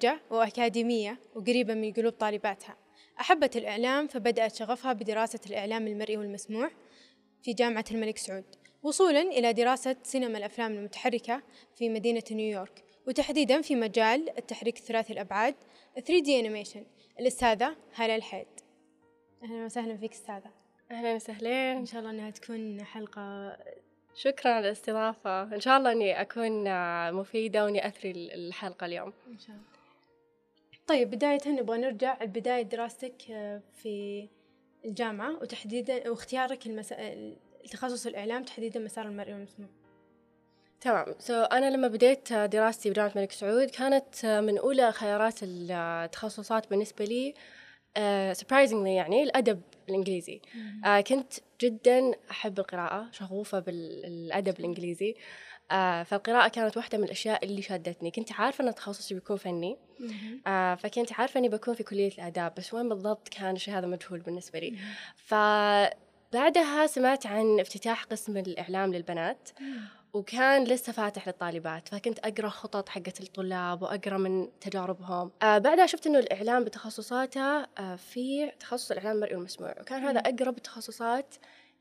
مبهجة وأكاديمية وقريبة من قلوب طالباتها. أحبت الإعلام فبدأت شغفها بدراسة الإعلام المرئي والمسموع في جامعة الملك سعود وصولا إلى دراسة سينما الأفلام المتحركة في مدينة نيويورك وتحديدا في مجال التحريك الثلاثي الأبعاد 3D Animation. الأستاذة هلا الحيد. أهلا وسهلا فيك أستاذة. أهلا وسهلين إن شاء الله إنها تكون حلقة شكرا على الاستضافة. إن شاء الله إني أكون مفيدة وإني أثري الحلقة اليوم. إن شاء الله. طيب بداية نبغى نرجع لبداية دراستك في الجامعة وتحديدا واختيارك المس... التخصص الإعلام تحديدا مسار المرئي والمسموع. تمام. so so, أنا لما بديت دراستي بجامعة الملك سعود كانت من أولى خيارات التخصصات بالنسبة لي surprisingly uh, يعني الأدب الإنجليزي. uh, كنت جدا أحب القراءة شغوفة بالأدب الإنجليزي. uh, فالقراءة كانت واحدة من الأشياء اللي شادتني كنت عارفة أن تخصصي بيكون فني. uh, فكنت عارفة أني بكون في كلية الآداب بس وين بالضبط كان الشيء هذا مجهول بالنسبة لي؟ فبعدها سمعت عن افتتاح قسم الإعلام للبنات وكان لسه فاتح للطالبات فكنت أقرأ خطط حقة الطلاب وأقرأ من تجاربهم. آه بعدها شفت إنه الإعلام بتخصصاته آه في تخصص الإعلام المرئي والمسموع وكان هذا أقرب التخصصات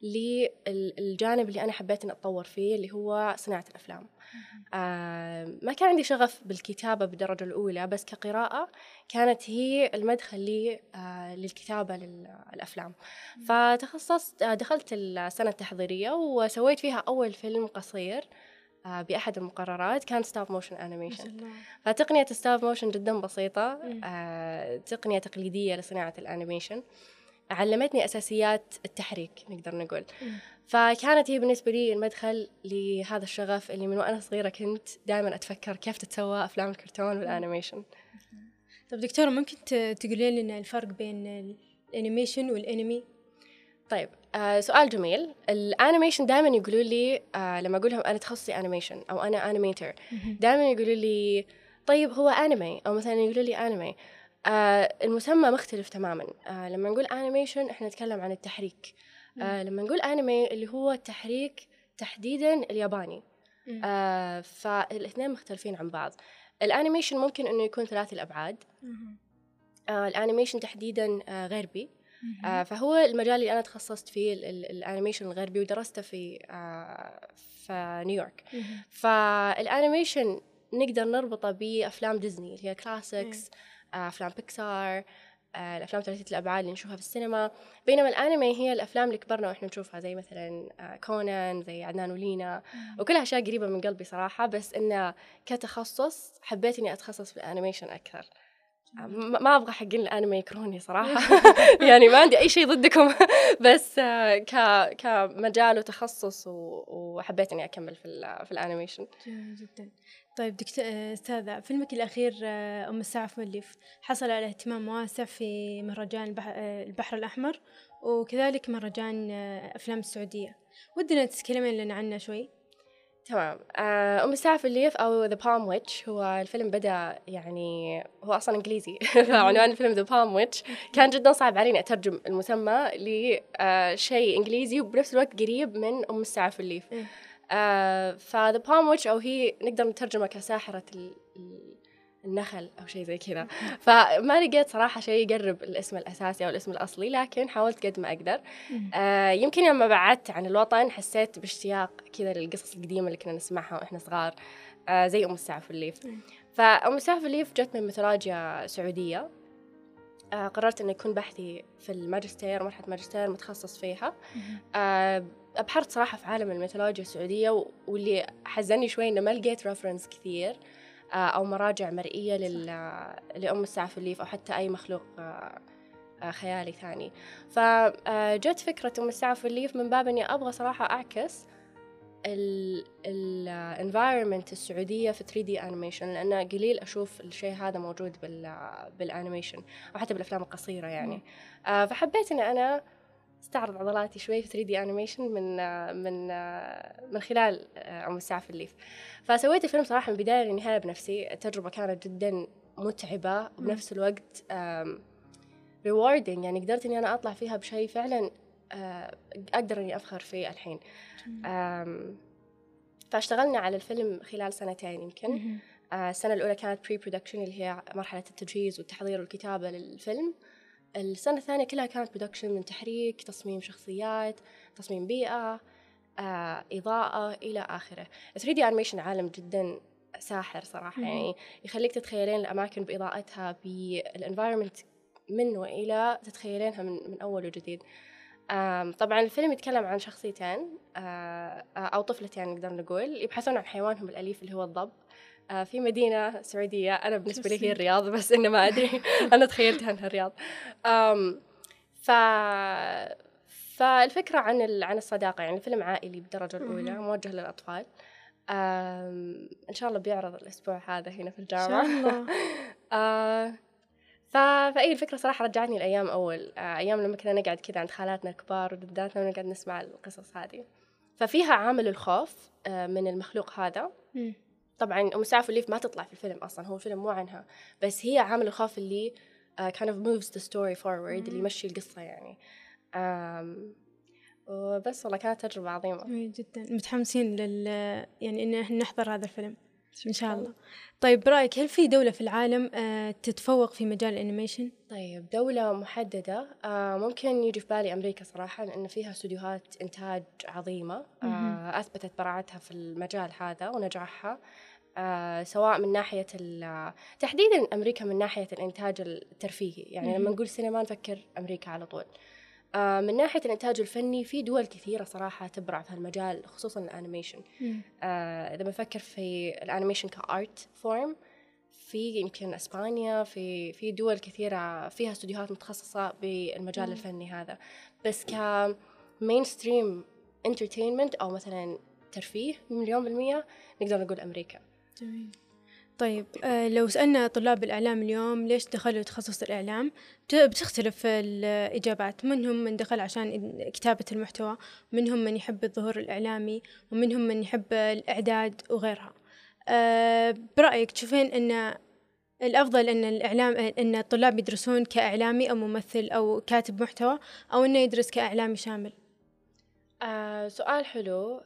للجانب اللي أنا حبيت إني أتطور فيه اللي هو صناعة الأفلام. آه ما كان عندي شغف بالكتابة بالدرجة الأولى بس كقراءة كانت هي المدخل لي آه للكتابة للأفلام. فتخصصت آه دخلت السنة التحضيرية وسويت فيها أول فيلم قصير آه بأحد المقررات كان stop motion animation فتقنية stop motion جدا بسيطة آه تقنية تقليدية لصناعة ال animation. علمتني أساسيات التحريك نقدر نقول. فكانت هي بالنسبة لي المدخل لهذا الشغف اللي من وأنا صغيرة كنت دائما أتفكر كيف تتسوى أفلام الكرتون وال animation. طيب دكتورة ممكن تقولين لنا الفرق بين ال animation والأنمي؟ طيب آه سؤال جميل. ال animation دائما يقولوا لي آه لما أقول لهم أنا تخصصي animation أو أنا animator دائما يقولوا لي طيب هو أنمي؟ أو مثلا يقولوا لي أنمي. آه المسمى مختلف تماما. آه لما نقول animation إحنا نتكلم عن التحريك. آه لما نقول انمي اللي هو التحريك تحديدا الياباني. آه فالاثنين مختلفين عن بعض. ال animation ممكن إنه يكون ثلاثي الأبعاد. آه ال animation تحديدا آه غربي. آه فهو المجال اللي أنا تخصصت فيه ال animation الغربي ودرسته في آه في نيويورك فال animation نقدر نربطه بأفلام ديزني اللي هي classics أفلام بيكسار الأفلام ثلاثيه الأبعاد اللي نشوفها في السينما. بينما الأنمي هي الأفلام اللي كبرنا وإحنا نشوفها زي مثلا كونان زي عدنان ولينا. وكلها أشياء قريبة من قلبي صراحة بس إنه كتخصص حبيت إني أتخصص في ال animation أكثر. ما أبغى حقين الأنمي يكرهوني صراحة. يعني ما عندي أي شيء ضدكم. بس ك كمجال وتخصص وحبيت إني أكمل في في ال animation. جميل جدا. طيب دكتور أستاذة فيلمك الأخير أم السعف والليف حصل على اهتمام واسع في مهرجان البحر الأحمر وكذلك مهرجان أفلام السعودية. ودنا تتكلمين لنا عنه شوي. تمام. أم السعف والليف أو The Palm Witch هو الفيلم بدأ يعني هو أصلا إنجليزي. فعنوان الفيلم The Palm Witch كان جدا صعب علي إني أترجم المسمى لشيء إنجليزي وبنفس الوقت قريب من أم السعف والليف. آه ف The Palm Witch أو هي نقدر نترجمها كساحرة النخل أو شيء زي كذا. فما لقيت صراحة شيء يقرب الاسم الأساسي أو الاسم الأصلي لكن حاولت قد ما أقدر. آه يمكن لما بعدت عن الوطن حسيت باشتياق كذا للقصص القديمة اللي كنا نسمعها وإحنا صغار. آه زي أم السعف والليف. فأم السعف والليف جت من ميثولوجيا سعودية. آه قررت انه يكون بحثي في الماجستير مرحلة ماجستير متخصص فيها. آه أبحرت صراحة في عالم الميثولوجيا السعودية واللي حزني شوي إنه ما لقيت reference كثير. أو مراجع مرئية لل... لأم السعف والليف أو حتى أي مخلوق خيالي ثاني. فجت فكرة أم السعف والليف من باب إني أبغى صراحة أعكس ال environment السعودية في 3D animation لأنه قليل أشوف الشيء هذا موجود بال بال animation أو حتى بالأفلام القصيرة يعني. فحبيت إني أنا استعرض عضلاتي شوي في 3D animation من من من خلال أم السعف والليف فسويت الفيلم صراحة من البداية للنهاية بنفسي. التجربة كانت جدا متعبة وبنفس الوقت rewarding يعني قدرت إني أنا أطلع فيها بشيء فعلا أقدر إني أفخر فيه الحين. فاشتغلنا على الفيلم خلال سنتين يمكن. آه، السنة الأولى كانت pre-production اللي هي مرحلة التجهيز والتحضير والكتابة للفيلم. السنة الثانية كلها كانت production من تحريك تصميم شخصيات تصميم بيئة آه، إضاءة إلى آخره. 3D animation عالم جدا ساحر صراحة. يعني يخليك تتخيلين الأماكن بإضاءتها بال environment من وإلى تتخيلينها من, من أول وجديد. طبعا الفيلم يتكلم عن شخصيتين آه، أو طفلتين نقدر نقول يبحثون عن حيوانهم الأليف اللي هو الضب. في مدينة سعودية. أنا بالنسبة لي هي الرياض بس إنه ما أدري. أنا تخيلتها إنها الرياض. ف فالفكرة عن ال... عن الصداقة يعني فيلم عائلي بالدرجة الأولى موجه للأطفال. إن شاء الله بيعرض الأسبوع هذا هنا في الجامعة. إن شاء الله. آه ف... فأي الفكرة صراحة رجعتني الأيام أول. آه أيام لما كنا نقعد كذا عند خالاتنا الكبار وجداتنا ونقعد نسمع القصص هذه. ففيها عامل الخوف آه من المخلوق هذا. طبعا أم سعف الليف ما تطلع في الفيلم أصلا هو الفيلم مو عنها بس هي عامل الخوف اللي uh, kind of moves the story forward اللي يمشي القصة يعني. um, وبس والله كانت تجربة عظيمة. جدا. متحمسين لل يعني إن نحضر هذا الفيلم إن شاء الله. طيب برأيك هل في دولة في العالم آه، تتفوق في مجال الأنيميشن؟ طيب دولة محددة آه، ممكن يجي في بالي أمريكا صراحة لأن فيها استديوهات إنتاج عظيمة أثبتت براعتها في المجال هذا ونجاحها. آه سواء من ناحية تحديدا أمريكا من ناحية الإنتاج الترفيهي. يعني لما نقول سينما نفكر أمريكا على طول. آه من ناحية الإنتاج الفني في دول كثيرة صراحة تبرع في هالمجال خصوصا الأنيميشن. آه إذا بنفكر في الأنيميشن ك art form في يمكن إسبانيا في في دول كثيرة فيها استديوهات متخصصة بالمجال مم. الفني هذا. بس ك mainstream entertainment أو مثلا ترفيه مليون بالمية نقدر نقول أمريكا. جميل طيب آه لو سألنا طلاب الإعلام اليوم ليش دخلوا تخصص الإعلام بتختلف الإجابات. منهم من دخل عشان كتابة المحتوى منهم من يحب الظهور الإعلامي ومنهم من يحب الإعداد وغيرها. آه برأيك تشوفين أن الأفضل أن الإعلام أن الطلاب يدرسون كإعلامي أو ممثل أو كاتب محتوى أو أنه يدرس كإعلامي شامل؟ آه سؤال حلو.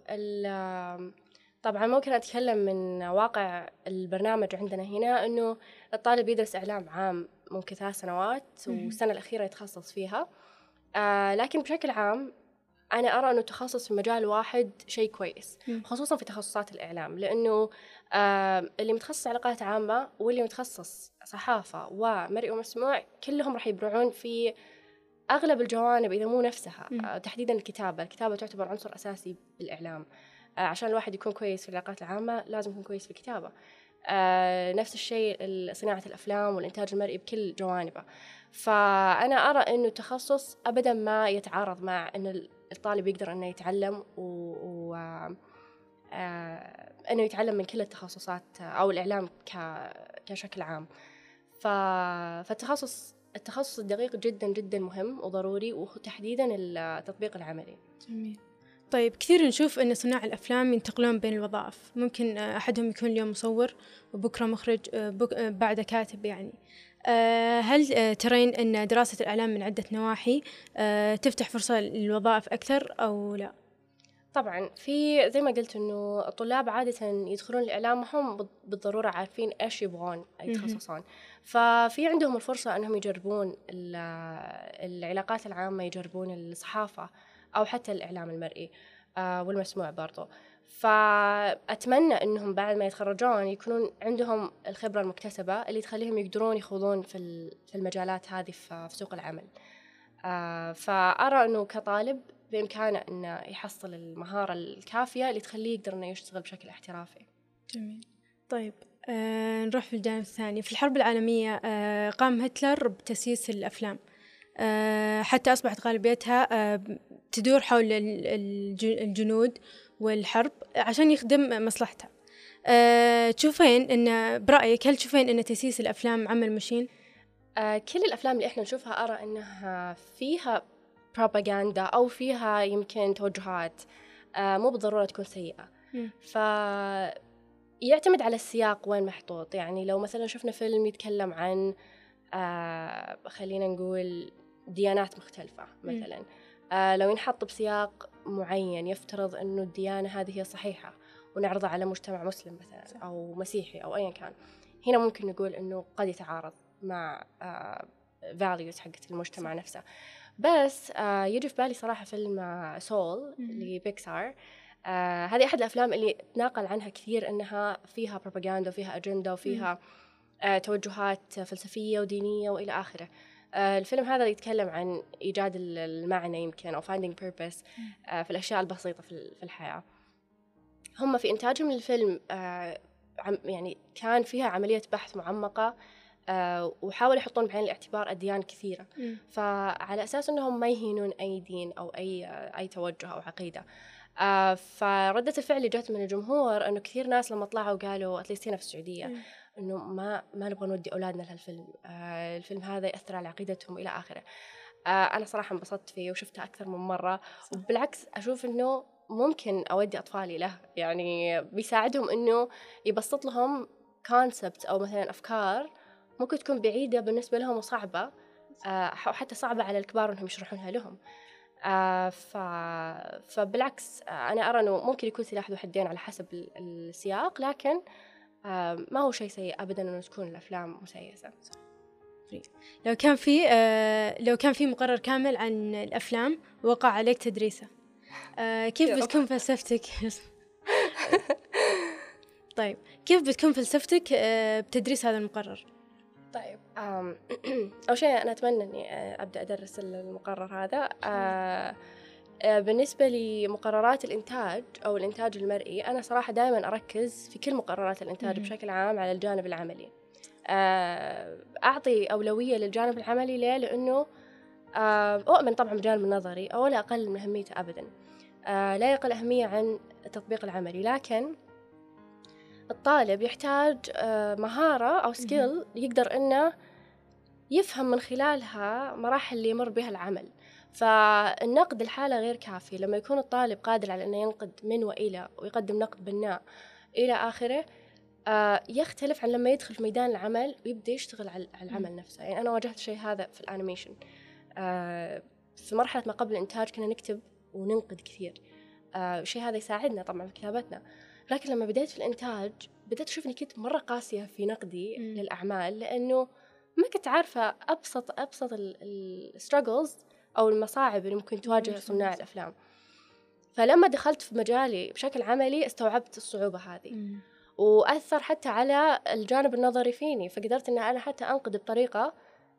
طبعا ممكن أتكلم من واقع البرنامج عندنا هنا أنه الطالب يدرس إعلام عام ممكن ثلاث سنوات والسنة الأخيرة يتخصص فيها. آه لكن بشكل عام أنا أرى أنه التخصص في مجال واحد شيء كويس خصوصا في تخصصات الإعلام لأنه آه اللي متخصص علاقات عامة واللي متخصص صحافة ومرئي ومسموع كلهم راح يبرعون في أغلب الجوانب إذا مو نفسها آه تحديدا الكتابة. الكتابة تعتبر عنصر أساسي بالإعلام. آه، عشان الواحد يكون كويس في العلاقات العامة لازم يكون كويس في الكتابة. آه نفس الشيء صناعة الأفلام والإنتاج المرئي بكل جوانبه. فأنا أرى أنه التخصص أبدا ما يتعارض مع أن الطالب يقدر أنه يتعلم و, و... آه أنه يتعلم من كل التخصصات أو الإعلام ك... كشكل عام. ف... فالتخصص التخصص الدقيق جدا جدا مهم وضروري وتحديدا التطبيق العملي. جميل. طيب كثير نشوف أن صناع الأفلام ينتقلون بين الوظائف. ممكن أحدهم يكون اليوم مصور وبكرة مخرج آه، آه، بعد كاتب يعني. آه، هل ترين أن دراسة الإعلام من عدة نواحي تفتح فرصة للوظائف أكثر أو لا؟ طبعا في زي ما قلت إنه الطلاب عادة يدخلون الإعلام ما هم بالضرورة عارفين إيش يبغون يتخصصون ففي عندهم الفرصة إنهم يجربون العلاقات العامة يجربون الصحافة. أو حتى الإعلام المرئي آه، والمسموع برضو. فأتمنى أنهم بعد ما يتخرجون يكونون عندهم الخبرة المكتسبة اللي تخليهم يقدرون يخوضون في المجالات هذه في سوق العمل. آه، فأرى أنه كطالب بإمكانه أنه يحصل المهارة الكافية اللي تخليه يقدر أنه يشتغل بشكل احترافي. جميل. طيب آه نروح في الجانب الثاني. في الحرب العالمية آه قام هتلر بتسييس الأفلام. حتى أصبحت غالبيتها آه تدور حول الجنود والحرب عشان يخدم مصلحتها. أه تشوفين إن برأيك هل تشوفين إن تأسيس الأفلام عمل مشين كل الأفلام اللي إحنا نشوفها أرى إنها فيها بروباغندا أو فيها يمكن توجهات مو بالضرورة تكون سيئة. ف يعتمد على السياق وين محطوط. يعني لو مثلا شفنا فيلم يتكلم عن آه خلينا نقول ديانات مختلفة مثلا. آه لو ينحط بسياق معين يفترض أنه الديانة هذه هي صحيحة ونعرضه على مجتمع مسلم مثلا أو مسيحي أو أيا كان هنا ممكن نقول إنه قد يتعارض مع فاليوز حقت المجتمع نفسه. بس آه يجي في بالي صراحة فيلم سول لبيكسار آه هذه أحد الأفلام اللي تناقل عنها كثير إنها فيها بروباغندا وفيها أجندة وفيها آه توجهات فلسفية ودينية وإلى آخره. آه الفيلم هذا يتكلم عن إيجاد المعنى يمكن أو finding purpose آه في الأشياء البسيطة في الحياة. هم في إنتاجهم للفيلم آه يعني كان فيها عملية بحث معمقة آه وحاولوا يحطون بعين الاعتبار أديان كثيرة. م. فعلى أساس أنهم ما يهينون أي دين أو أي أي توجه أو عقيدة. آه فردة الفعل اللي جت من الجمهور أنه كثير ناس لما طلعوا قالوا أتليست هنا في السعودية. م. إنه ما ما نبغى نودي أولادنا لهالفيلم. آه الفيلم هذا يأثر على عقيدتهم إلى آخره. آه أنا صراحة انبسطت فيه وشفته أكثر من مرة. صح. وبالعكس أشوف إنه ممكن أودي أطفالي له. يعني بيساعدهم إنه يبسط لهم كونسبت أو مثلا أفكار ممكن تكون بعيدة بالنسبة لهم وصعبة. آه وحتى صعبة على الكبار إنهم يشرحونها لهم. آه ف... فبالعكس آه أنا أرى إنه ممكن يكون سلاح ذو حدين على حسب السياق. لكن ما هو شيء سيء ابدا إنه تكون الأفلام مسيسه لو كان في آه لو كان في مقرر كامل عن الأفلام وقع عليك تدريسه. آه كيف بتكون فلسفتك؟ طيب. كيف بتكون فلسفتك آه بتدريس هذا المقرر؟ طيب أول شيء أنا أتمنى إني آه، أبدأ أدرس المقرر هذا. آه آه بالنسبة لمقررات الإنتاج أو الإنتاج المرئي أنا صراحة دائما أركز في كل مقررات الإنتاج بشكل عام على الجانب العملي. آه أعطي أولوية للجانب العملي ليه؟ لأنه آه أؤمن طبعا بالجانب النظري ولا أقل من أهميته أبدا. آه لا يقل أهمية عن التطبيق العملي لكن الطالب يحتاج آه مهارة أو سكيل يقدر إنه يفهم من خلالها مراحل اللي يمر بها العمل. فالنقد الحالة غير كافي. لما يكون الطالب قادر على أنه ينقد من وإلى ويقدم نقد بناء إلى آخره آه يختلف عن لما يدخل في ميدان العمل ويبدأ يشتغل على العمل نفسه. يعني أنا واجهت الشيء هذا في الأنيميشن. آه في مرحلة ما قبل الإنتاج كنا نكتب وننقد كثير. آه الشيء هذا يساعدنا طبعا في كتابتنا. لكن لما بديت في الإنتاج بديت أشوف إني كنت مرة قاسية في نقدي م. للأعمال لأنه ما كنت عارفة أبسط أبسط ال struggles أو المصاعب اللي ممكن تواجه صناع الأفلام. فلما دخلت في مجالي بشكل عملي استوعبت الصعوبة هذه. وأثر حتى على الجانب النظري فيني. فقدرت أن أنا حتى أنقد بطريقة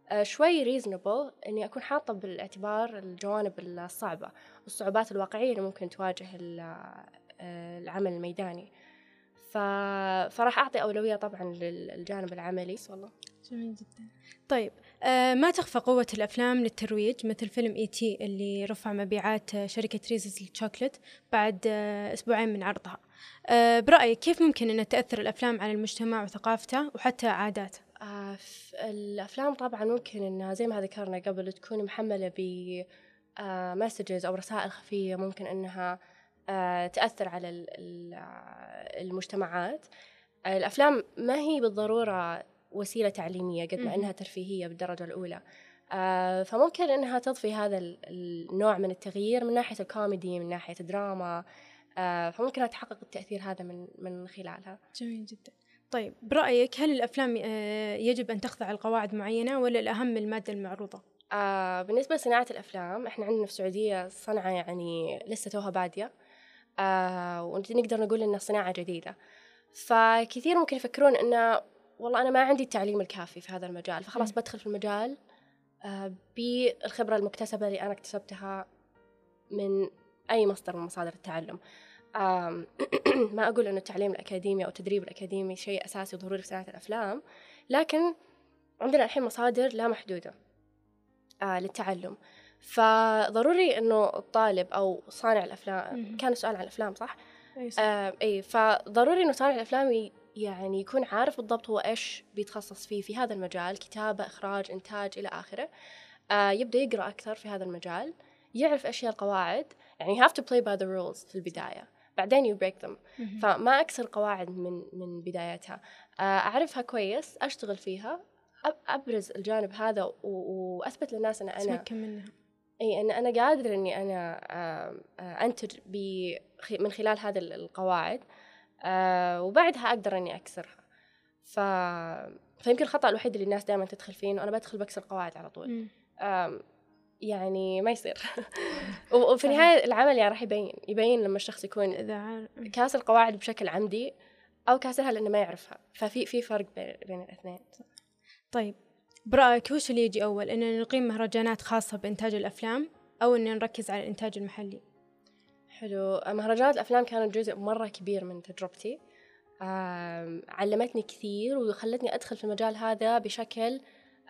آه، شوي reasonable إني أكون حاطة بالاعتبار الجوانب الصعبة والصعوبات الواقعية اللي ممكن تواجه آه، العمل الميداني. ف... فراح أعطي أولوية طبعا للجانب العملي. والله جميل جدا. طيب ما تخفى قوة الأفلام للترويج مثل فيلم E.T. اللي رفع مبيعات شركة Reese's للشوكلت بعد آه أسبوعين من عرضها آه برأيك كيف ممكن أن تأثر الأفلام على المجتمع وثقافته وحتى عاداته؟ آه الأفلام طبعا ممكن أنها زي ما ذكرنا قبل تكون محملة ب مسجز آه، أو رسائل خفية ممكن أنها آه تأثر على المجتمعات الأفلام ما هي بالضرورة وسيلة تعليمية قد ما أنها ترفيهية بالدرجة الأولى. آه فممكن أنها تضفي هذا النوع من التغيير من ناحية الكوميدي من ناحية الدراما. آه فممكن تحقق التأثير هذا من من خلالها. جميل جدا. طيب برأيك هل الأفلام آه يجب أن تخضع لقواعد معينة ولا الأهم المادة المعروضة؟ آه بالنسبة لصناعة الأفلام إحنا عندنا في السعودية صنعة يعني لسه توها بادية. آه ونقدر نقول إنها صناعة جديدة. فكثير ممكن يفكرون إنه والله أنا ما عندي التعليم الكافي في هذا المجال فخلاص م. بدخل في المجال آه بالخبرة المكتسبة اللي أنا اكتسبتها من أي مصدر من مصادر التعلم ما أقول أنه التعليم الأكاديمي أو التدريب الأكاديمي شيء أساسي وضروري في صناعة الأفلام لكن عندنا الحين مصادر لا محدودة آه للتعلم فضروري إنه الطالب أو صانع الأفلام كان سؤال عن الأفلام صح؟ أي آه أي فضروري إنه صانع الأفلام يعني يكون عارف بالضبط هو إيش بيتخصص فيه في هذا المجال كتابة إخراج إنتاج إلى آخره. آه يبدأ يقرأ أكثر في هذا المجال يعرف إيش هي القواعد. يعني you have to play by the rules في البداية. بعدين you break them. فما أكسر قواعد من من بدايتها. آه أعرفها كويس أشتغل فيها أبرز الجانب هذا وأثبت للناس إن أنا منها. إي إن أنا قادر إني أنا أنتج من خلال هذه القواعد. آه وبعدها أقدر إني أكسرها. ف... فيمكن الخطأ الوحيد اللي الناس دائما تدخل فيه إنه أنا بدخل بكسر قواعد على طول. يعني ما يصير. وفي النهاية العمل يعني راح يبين يبين لما الشخص يكون كاسر قواعد بشكل عمدي أو كاسرها لأنه ما يعرفها. ففي في فرق بين الاثنين. طيب برأيك وش اللي يجي أول؟ إننا نقيم مهرجانات خاصة بإنتاج الأفلام أو إننا نركز على الإنتاج المحلي؟ حلو. مهرجانات الأفلام كانت جزء مرة كبير من تجربتي. علمتني كثير وخلتني أدخل في المجال هذا بشكل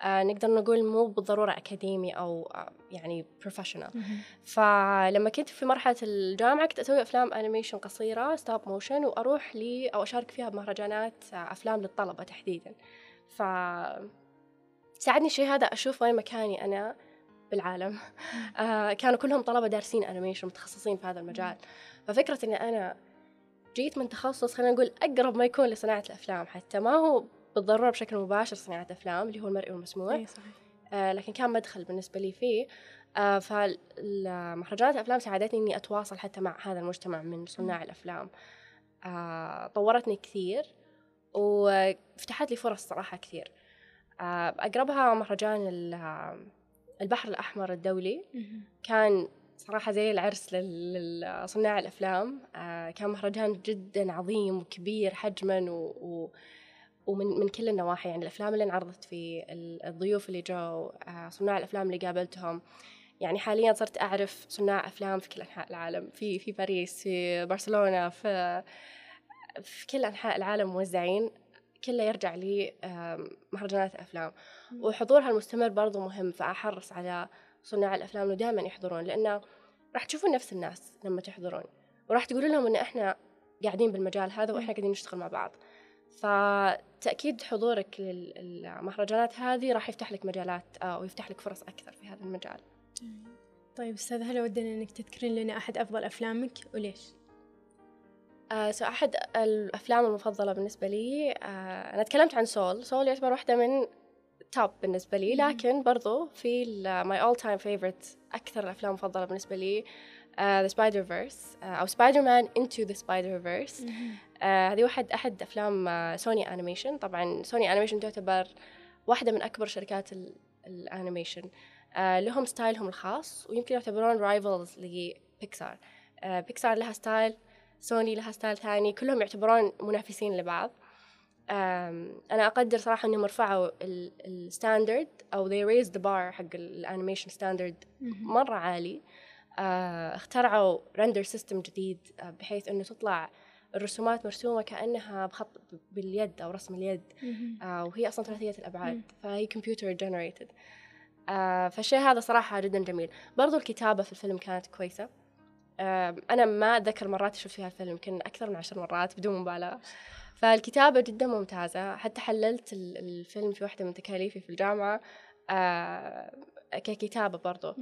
آه، نقدر نقول مو بالضرورة أكاديمي أو آه، يعني professional فلما كنت في مرحلة الجامعة كنت أسوي أفلام أنيميشن قصيرة stop motion وأروح لي أو أشارك فيها بمهرجانات آه، أفلام للطلبة تحديدا. ف ساعدني الشيء هذا أشوف وين مكاني أنا. بالعالم. آه كانوا كلهم طلبة دارسين أنيميشن متخصصين في هذا المجال. ففكرة إني أنا جيت من تخصص خلينا نقول أقرب ما يكون لصناعة الأفلام حتى ما هو بالضرورة بشكل مباشر صناعة أفلام اللي هو المرئي والمسموع. إي صحيح. آه لكن كان مدخل بالنسبة لي فيه. آه فمهرجانات الأفلام ساعدتني إني أتواصل حتى مع هذا المجتمع من صناع الأفلام. آه طورتني كثير وفتحت لي فرص صراحة كثير. آه أقربها مهرجان البحر الأحمر الدولي كان صراحة زي العرس لصناع الأفلام. آه كان مهرجان جدا عظيم وكبير حجما و, و ومن من كل النواحي. يعني الأفلام اللي انعرضت فيه ال- الضيوف اللي جو آه صناع الأفلام اللي قابلتهم. يعني حاليا صرت أعرف صناع أفلام في كل أنحاء العالم. في في باريس في برشلونة في في كل أنحاء العالم موزعين. كله يرجع لي آم، مهرجانات الأفلام. وحضورها المستمر برضو مهم فأحرص على صناع الأفلام إنه دائما يحضرون لأنه راح تشوفون نفس الناس لما تحضرون. وراح تقولون لهم إن إحنا قاعدين بالمجال هذا وإحنا قاعدين نشتغل مع بعض. فتأكيد حضورك للمهرجانات هذه راح يفتح لك مجالات آه، ويفتح لك فرص أكثر في هذا المجال. طيب أستاذ هلا ودنا إنك تذكرين لنا أحد أفضل أفلامك وليش؟ آه so أحد الأفلام المفضلة بالنسبة لي آه أنا تكلمت عن Soul. Soul يعتبر واحدة من top بالنسبة لي لكن برضو في my all time favorite أكثر الأفلام المفضلة بالنسبة لي The Spider-Verse أو Spider-Man Into the Spider-Verse هذه واحد أحد أفلام سوني أنيميشن طبعا سوني أنيميشن تعتبر واحدة من أكبر شركات ال- الأنيميشن آه لهم style هم الخاص ويمكن يعتبرون rivals لبيكسار آه بيكسار لها style سوني لها style ثاني كلهم يعتبرون منافسين لبعض. آم، أنا أقدر صراحة إنهم رفعوا ال standard أو they raised the bar حق الأنيميشن standard مرة عالي. آه، اخترعوا render system جديد آه، بحيث إنه تطلع الرسومات مرسومة كأنها بخط باليد أو رسم اليد. آه، وهي أصلا ثلاثية الأبعاد فهي computer generated فالشيء هذا صراحة جدا جميل. برضو الكتابة في الفيلم كانت كويسة. آه، أنا ما أتذكر مرات شفت فيها الفيلم يمكن أكثر من عشر مرات بدون مبالغة. فالكتابة جدا ممتازة. حتى حللت ال- الفيلم في واحدة من تكاليفي في الجامعة ككتابة برضو.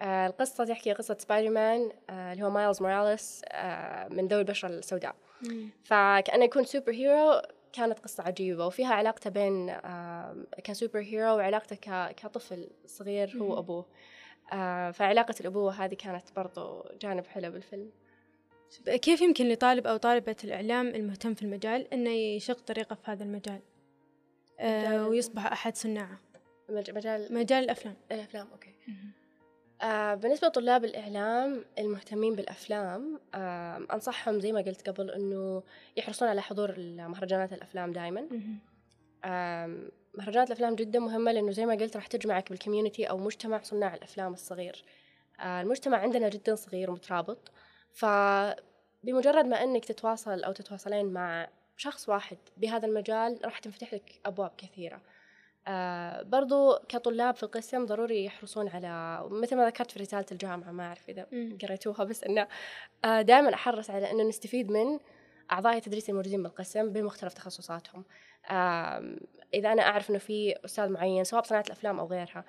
آه، القصة تحكي قصة سبايدر مان آه، اللي هو مايلز موراليس آه، من ذوي البشرة السوداء. فكأنه يكون superhero كانت قصة عجيبة. وفيها علاقته بين ك superhero وعلاقته كطفل صغير هو مم. آه، فعلاقة الأبوة هذه كانت برضو جانب حلو بالفيلم. كيف يمكن لطالب أو طالبة الإعلام المهتم في المجال إنه يشق طريقه في هذا المجال؟ آه ويصبح أحد صناعه. مج- مجال مجال الأفلام. الأفلام أوكي. آه بالنسبة لطلاب الإعلام المهتمين بالأفلام آه أنصحهم زي ما قلت قبل إنه يحرصون على حضور مهرجانات الأفلام دائما مهرجانات الأفلام جدا مهمة لأنه زي ما قلت راح تجمعك بال community أو مجتمع صناع الأفلام الصغير. آه، المجتمع عندنا جدا صغير ومترابط. فبمجرد ما أنك تتواصل أو تتواصلين مع شخص واحد بهذا المجال راح تنفتح لك أبواب كثيرة. آه برضو كطلاب في القسم ضروري يحرصون على مثل ما ذكرت في رسالة الجامعة ما أعرف إذا. قريتوها بس إنه آه دائما أحرص على إنه نستفيد من أعضاء التدريس الموجودين بالقسم بمختلف تخصصاتهم. إذا أنا أعرف إنه في أستاذ معين سواء بصناعة الأفلام أو غيرها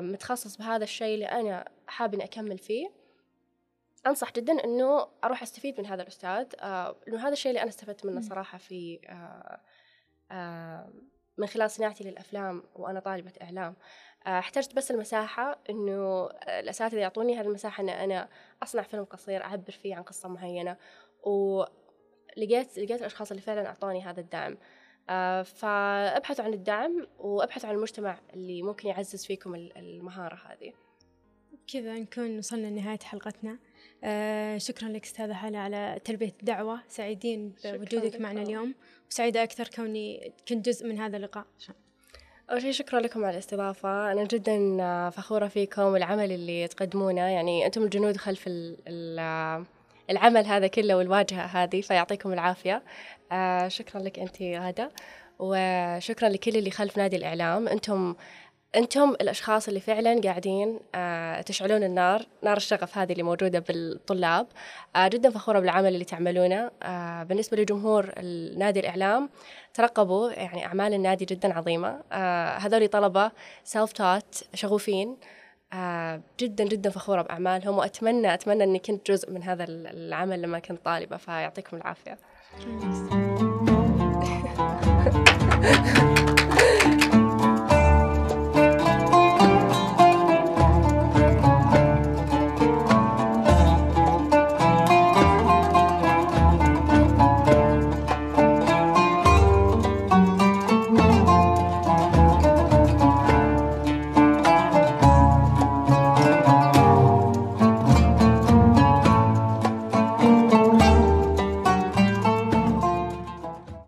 متخصص بهذا الشيء اللي أنا حابة إني أكمل فيه أنصح جدا إنه أروح أستفيد من هذا الأستاذ. آه، لأنه هذا الشيء اللي أنا استفدت منه مم. صراحة في آه، آه، من خلال صناعتي للأفلام وأنا طالبة إعلام. آه، احتجت بس المساحة إنه آه، الأساتذة يعطوني هذه المساحة إن أنا أصنع فيلم قصير أعبر فيه عن قصة معينة و لقيت لقيت الأشخاص اللي فعلا أعطوني هذا الدعم. آه، فأبحثوا عن الدعم وأبحثوا عن المجتمع اللي ممكن يعزز فيكم المهارة هذه. كذا نكون وصلنا لنهاية حلقتنا. آه شكرا لك أستاذة هلا على تلبية الدعوة. سعيدين بوجودك معنا اليوم. وسعيدة أكثر كوني كنت جزء من هذا اللقاء. أول شيء شكرا لكم على الاستضافة. أنا جدا فخورة فيكم والعمل اللي تقدمونه. يعني أنتم الجنود خلف العمل هذا كله والواجهة هذه فيعطيكم العافية. آه شكرا لك أنت غادة وشكرا لكل اللي خلف نادي الإعلام. أنتم أنتم الأشخاص اللي فعلا قاعدين آه تشعلون النار نار الشغف هذه اللي موجودة بالطلاب. آه جدا فخورة بالعمل اللي تعملونه. آه بالنسبة لجمهور النادي الإعلام ترقبوا يعني أعمال النادي جدا عظيمة. آه هذول طلبة سيلف تات شغوفين. جدا جدا فخورة بأعمالهم وأتمنى أتمنى أني كنت جزء من هذا العمل لما كنت طالبة فيعطيكم العافية.